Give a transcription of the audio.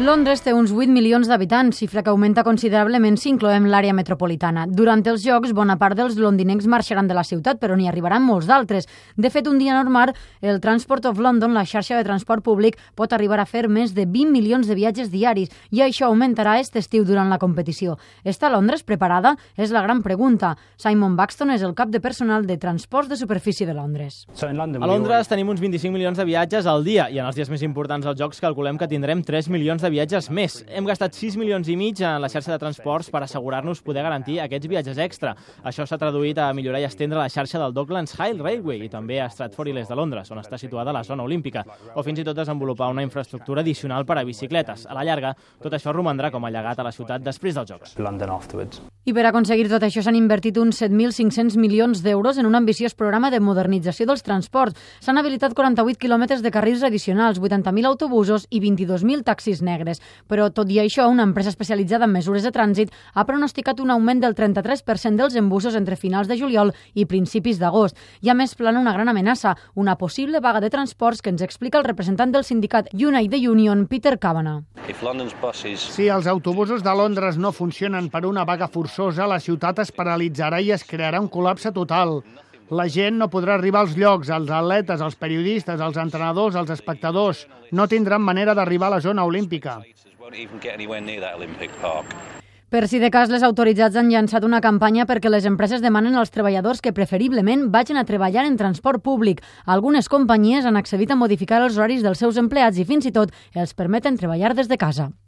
Londres té uns 8 milions d'habitants, xifra que augmenta considerablement si incloem l'àrea metropolitana. Durant els Jocs, bona part dels londinencs marxaran de la ciutat, però n'hi arribaran molts d'altres. De fet, un dia normal, el Transport of London, la xarxa de transport públic, pot arribar a fer més de 20 milions de viatges diaris i això augmentarà aquest estiu durant la competició. Està Londres preparada? És la gran pregunta. Simon Buxton és el cap de personal de transports de superfície de Londres. A Londres tenim uns 25 milions de viatges al dia i en els dies més importants dels Jocs calculem que tindrem 3 milions de viatges més. Hem gastat 6 milions i mig en la xarxa de transports per assegurar-nos poder garantir aquests viatges extra. Això s'ha traduït a millorar i estendre la xarxa del Docklands High Railway i també a Stratford i l'est de Londres, on està situada la zona olímpica, o fins i tot desenvolupar una infraestructura addicional per a bicicletes. A la llarga, tot això romandrà com a llegat a la ciutat després dels Jocs. London afterwards. I per aconseguir tot això s'han invertit uns 7.500 milions d'euros en un ambiciós programa de modernització dels transports. S'han habilitat 48 quilòmetres de carrils addicionals, 80.000 autobusos i 22.000 taxis negres. Però, tot i això, una empresa especialitzada en mesures de trànsit ha pronosticat un augment del 33% dels embussos entre finals de juliol i principis d'agost. I a més plana una gran amenaça, una possible vaga de transports que ens explica el representant del sindicat United Union, Peter buses Si els autobusos de Londres no funcionen per una vaga forçosa, la ciutat es paralitzarà i es crearà un col·lapse total. La gent no podrà arribar als llocs, els atletes, els periodistes, els entrenadors, els espectadors. No tindran manera d'arribar a la zona olímpica. Per si de cas, les autoritats han llançat una campanya perquè les empreses demanen als treballadors que preferiblement vagin a treballar en transport públic. Algunes companyies han accedit a modificar els horaris dels seus empleats i fins i tot els permeten treballar des de casa.